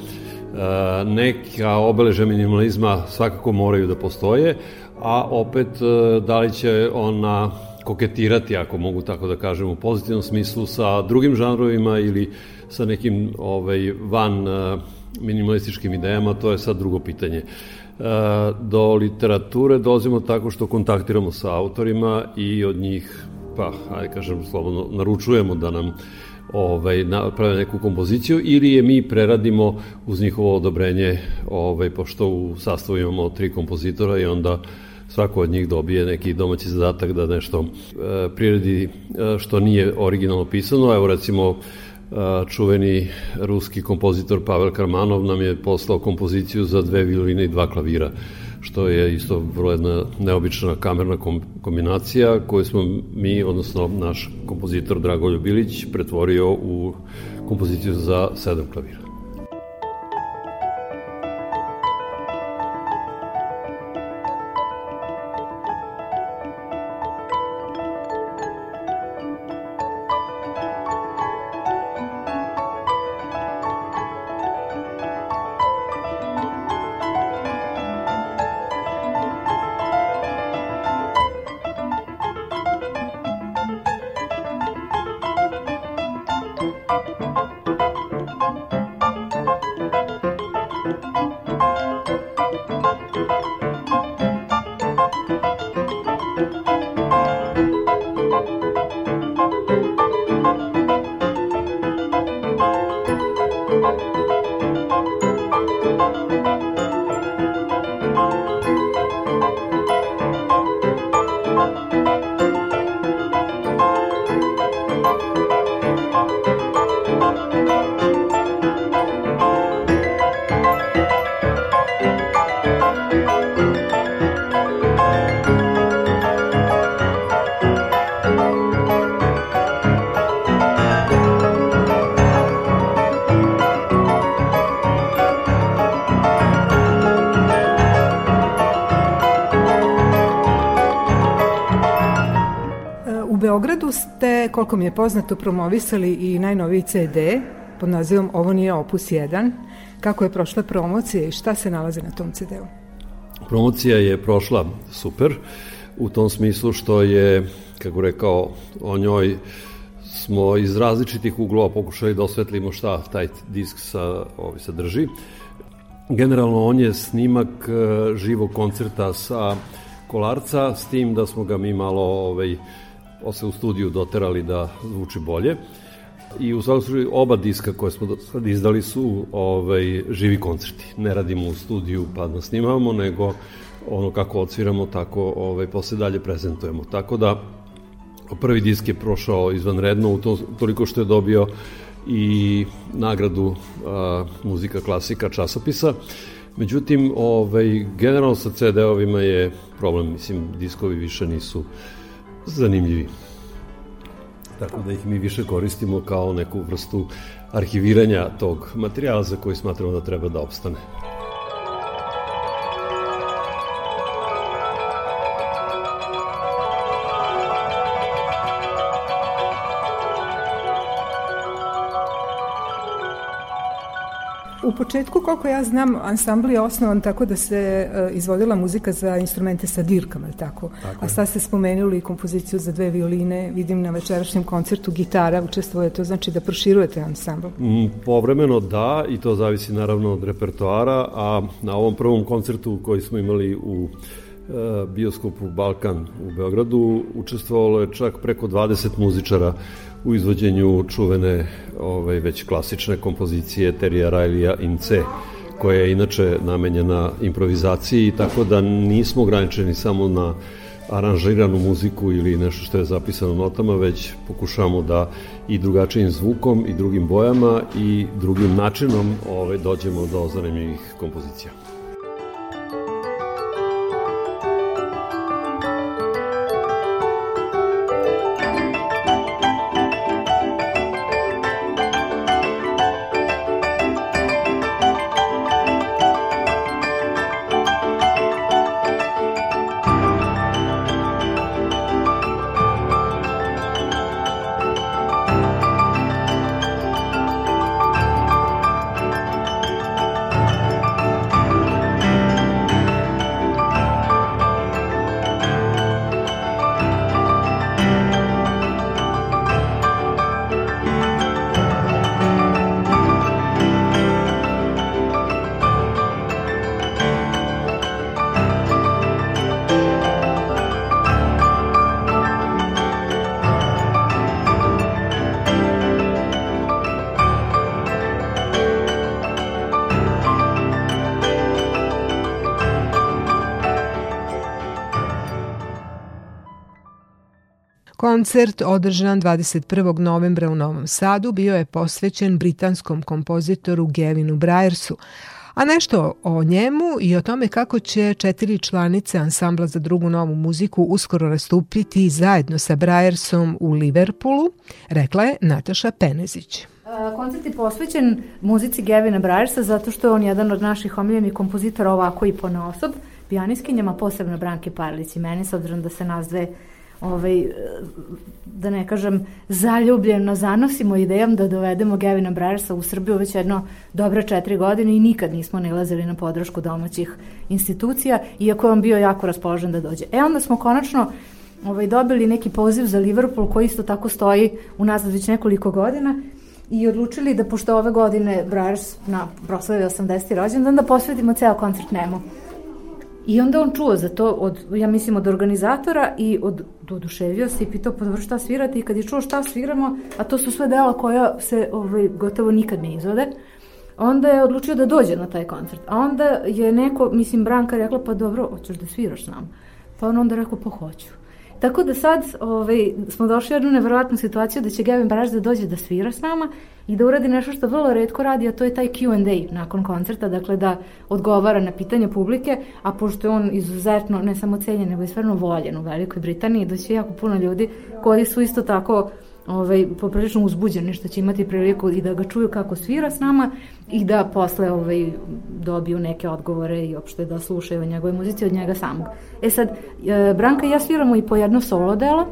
[SPEAKER 6] neka obeleže minimalizma svakako moraju da postoje, a opet e, da li će ona koketirati, ako mogu tako da kažem, u pozitivnom smislu sa drugim žanrovima ili sa nekim ovaj, van e, minimalističkim idejama, to je sad drugo pitanje. Do literature dolazimo tako što kontaktiramo sa autorima i od njih pa, ajde kažem, slobodno, naručujemo da nam ovaj, naprave neku kompoziciju ili je mi preradimo uz njihovo odobrenje, ovaj, pošto u sastavu imamo tri kompozitora i onda svako od njih dobije neki domaći zadatak da nešto e, priredi e, što nije originalno pisano. Evo recimo e, čuveni ruski kompozitor Pavel Karmanov nam je poslao kompoziciju za dve violine i dva klavira što je isto vrlo jedna neobična kamerna kombinacija koju smo mi, odnosno naš kompozitor Drago Bilić, pretvorio u kompoziciju za sedam klavira.
[SPEAKER 2] Koliko mi je poznato, promovisali i najnoviji CD pod nazivom Ovo nije Opus 1. Kako je prošla promocija i šta se nalazi na tom CD-u?
[SPEAKER 6] Promocija je prošla super u tom smislu što je, kako rekao, o njoj smo iz različitih uglova pokušali da osvetlimo šta taj disk sa, ovaj, sadrži. Generalno on je snimak e, živog koncerta sa Kolarca, s tim da smo ga mi malo ovaj, posle u studiju doterali da zvuči bolje. I u svakom slučaju oba diska koje smo sad izdali su ovaj, živi koncerti. Ne radimo u studiju pa da snimamo, nego ono kako odsviramo, tako ovaj, posle dalje prezentujemo. Tako da prvi disk je prošao izvanredno u to, toliko što je dobio i nagradu a, muzika klasika časopisa. Međutim, ovaj, generalno sa CD-ovima je problem, mislim, diskovi više nisu zanimljivi. Tako da ih mi više koristimo kao neku vrstu arhiviranja tog materijala za koji smatramo da treba da opstane.
[SPEAKER 2] U početku, koliko ja znam, ansambl je osnovan tako da se uh, izvodila muzika za instrumente sa dirkama, tako? tako A sad ste spomenuli kompoziciju za dve violine, vidim na večerašnjem koncertu gitara učestvuje, to znači da proširujete ansambl?
[SPEAKER 6] Mm, povremeno da, i to zavisi naravno od repertoara, a na ovom prvom koncertu koji smo imali u e, bioskopu Balkan u Beogradu učestvovalo je čak preko 20 muzičara u izvođenju čuvene ovaj, već klasične kompozicije Terija Rajlija in C, koja je inače namenjena improvizaciji, tako da nismo ograničeni samo na aranžiranu muziku ili nešto što je zapisano notama, već pokušamo da i drugačijim zvukom i drugim bojama i drugim načinom ovaj, dođemo do zanimljivih kompozicija.
[SPEAKER 2] Koncert održan 21. novembra u Novom Sadu bio je posvećen britanskom kompozitoru Gevinu Brajersu, a nešto o njemu i o tome kako će četiri članice ansambla za drugu novu muziku uskoro nastupiti zajedno sa Brajersom u Liverpoolu, rekla je Nataša Penezić.
[SPEAKER 7] Koncert je posvećen muzici Gevina Brajersa zato što je on jedan od naših omiljenih kompozitora ovako i po osob, pijaniskinjama, posebno Branke Parlić i meni, s obzirom da se nas dve ovaj, da ne kažem, zaljubljeno zanosimo idejom da dovedemo Gevina Brajersa u Srbiju već jedno dobre četiri godine i nikad nismo nalazili na podršku domaćih institucija, iako je on bio jako raspoložen da dođe. E onda smo konačno ovaj, dobili neki poziv za Liverpool koji isto tako stoji u nas već nekoliko godina i odlučili da pošto ove godine Brajers na proslavi 80. rođendan da posvetimo ceo koncert Nemo. I onda on čuo za to, od, ja mislim, od organizatora i od, oduševio se i pitao pa dobro šta svirate i kad je čuo šta sviramo, a to su sve dela koja se ovaj, gotovo nikad ne izvode, onda je odlučio da dođe na taj koncert. A onda je neko, mislim, Branka rekla pa dobro, hoćeš da sviraš s nama? Pa on onda rekao pa hoću. Tako da sad ovaj, smo došli u jednu neverovatnu situaciju da će Gavin Braž da dođe da svira s nama i da uradi nešto što vrlo redko radi, a to je taj Q&A nakon koncerta, dakle da odgovara na pitanja publike, a pošto je on izuzetno ne samo cenjen, nego i stvarno voljen u Velikoj Britaniji, doći jako puno ljudi koji su isto tako ovaj, poprilično uzbuđeni što će imati priliku i da ga čuju kako svira s nama i da posle ovaj, dobiju neke odgovore i opšte da slušaju njegove muzici od njega samog. E sad, e, Branka i ja sviramo i po jedno solo delo.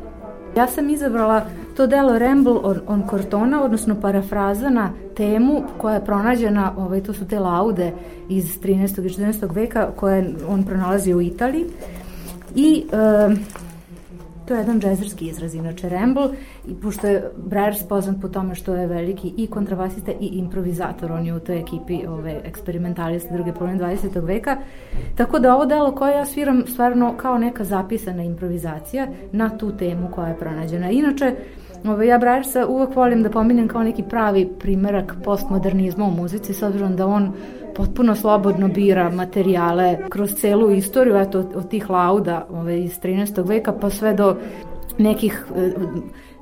[SPEAKER 7] Ja sam izabrala to delo Ramble on, on Cortona, odnosno parafraza na temu koja je pronađena, ovaj, to su te laude iz 13. i 14. veka koje on pronalazi u Italiji. I e, To je jedan džezerski izraz, inače Ramble, i pošto je Brers poznat po tome što je veliki i kontrabasista i improvizator, on je u toj ekipi ove, eksperimentaliste druge polovine 20. veka, tako da ovo delo koje ja sviram stvarno kao neka zapisana improvizacija na tu temu koja je pronađena. Inače, Ove, ja Brersa uvek volim da pominjem kao neki pravi primerak postmodernizma u muzici, s obzirom da on potpuno slobodno bira materijale kroz celu istoriju, eto, od, tih lauda ove, iz 13. veka pa sve do nekih e,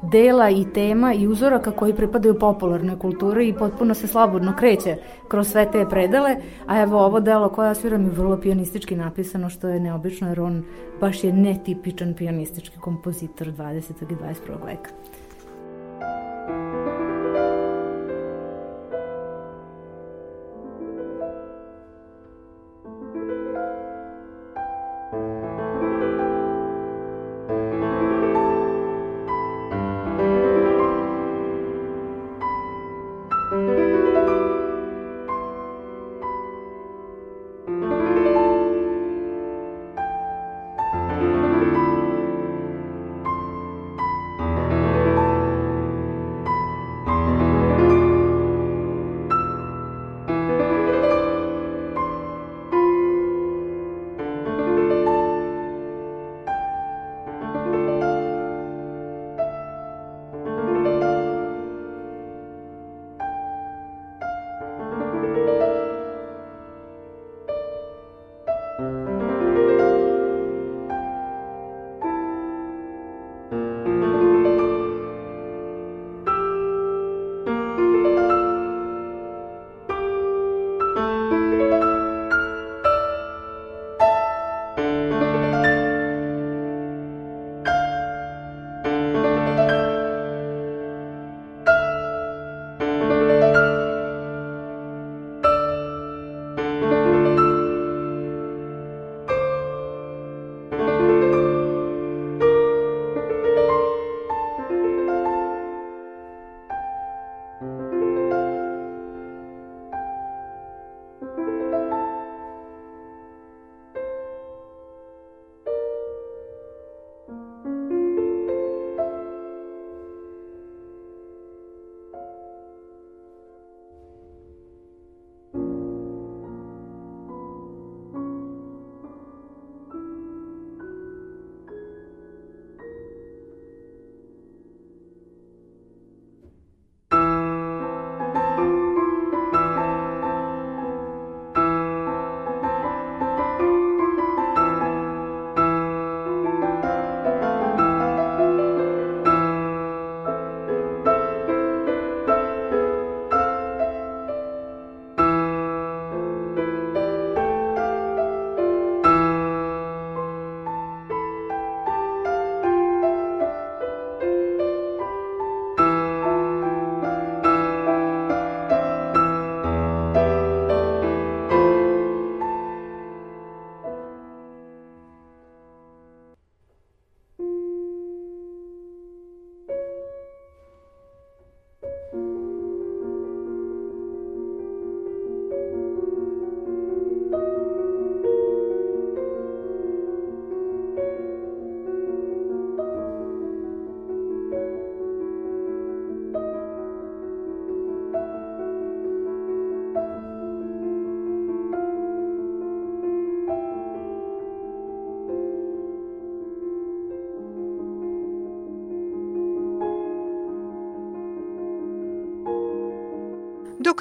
[SPEAKER 7] dela i tema i uzoraka koji pripadaju popularnoj kulturi i potpuno se slobodno kreće kroz sve te predele, a evo ovo delo koje ja sviram je vrlo pianistički napisano što je neobično jer on baš je netipičan pianistički kompozitor 20. i 21. veka.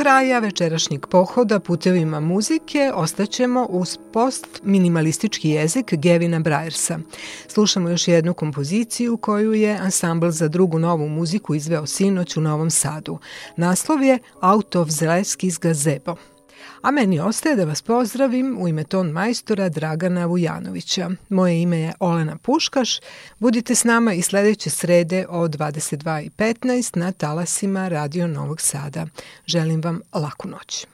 [SPEAKER 2] Kraja večerašnjeg pohoda putevima muzike ostaćemo uz post-minimalistički jezik Gevina Brajersa. Slušamo još jednu kompoziciju koju je ansambl za drugu novu muziku izveo sinoć u Novom Sadu. Naslov je Out of Zeleskis Gazebo. A meni ostaje da vas pozdravim u ime ton majstora Dragana Vujanovića. Moje ime je Olena Puškaš. Budite s nama i sledeće srede od 22.15 na talasima Radio Novog Sada. Želim vam laku noć.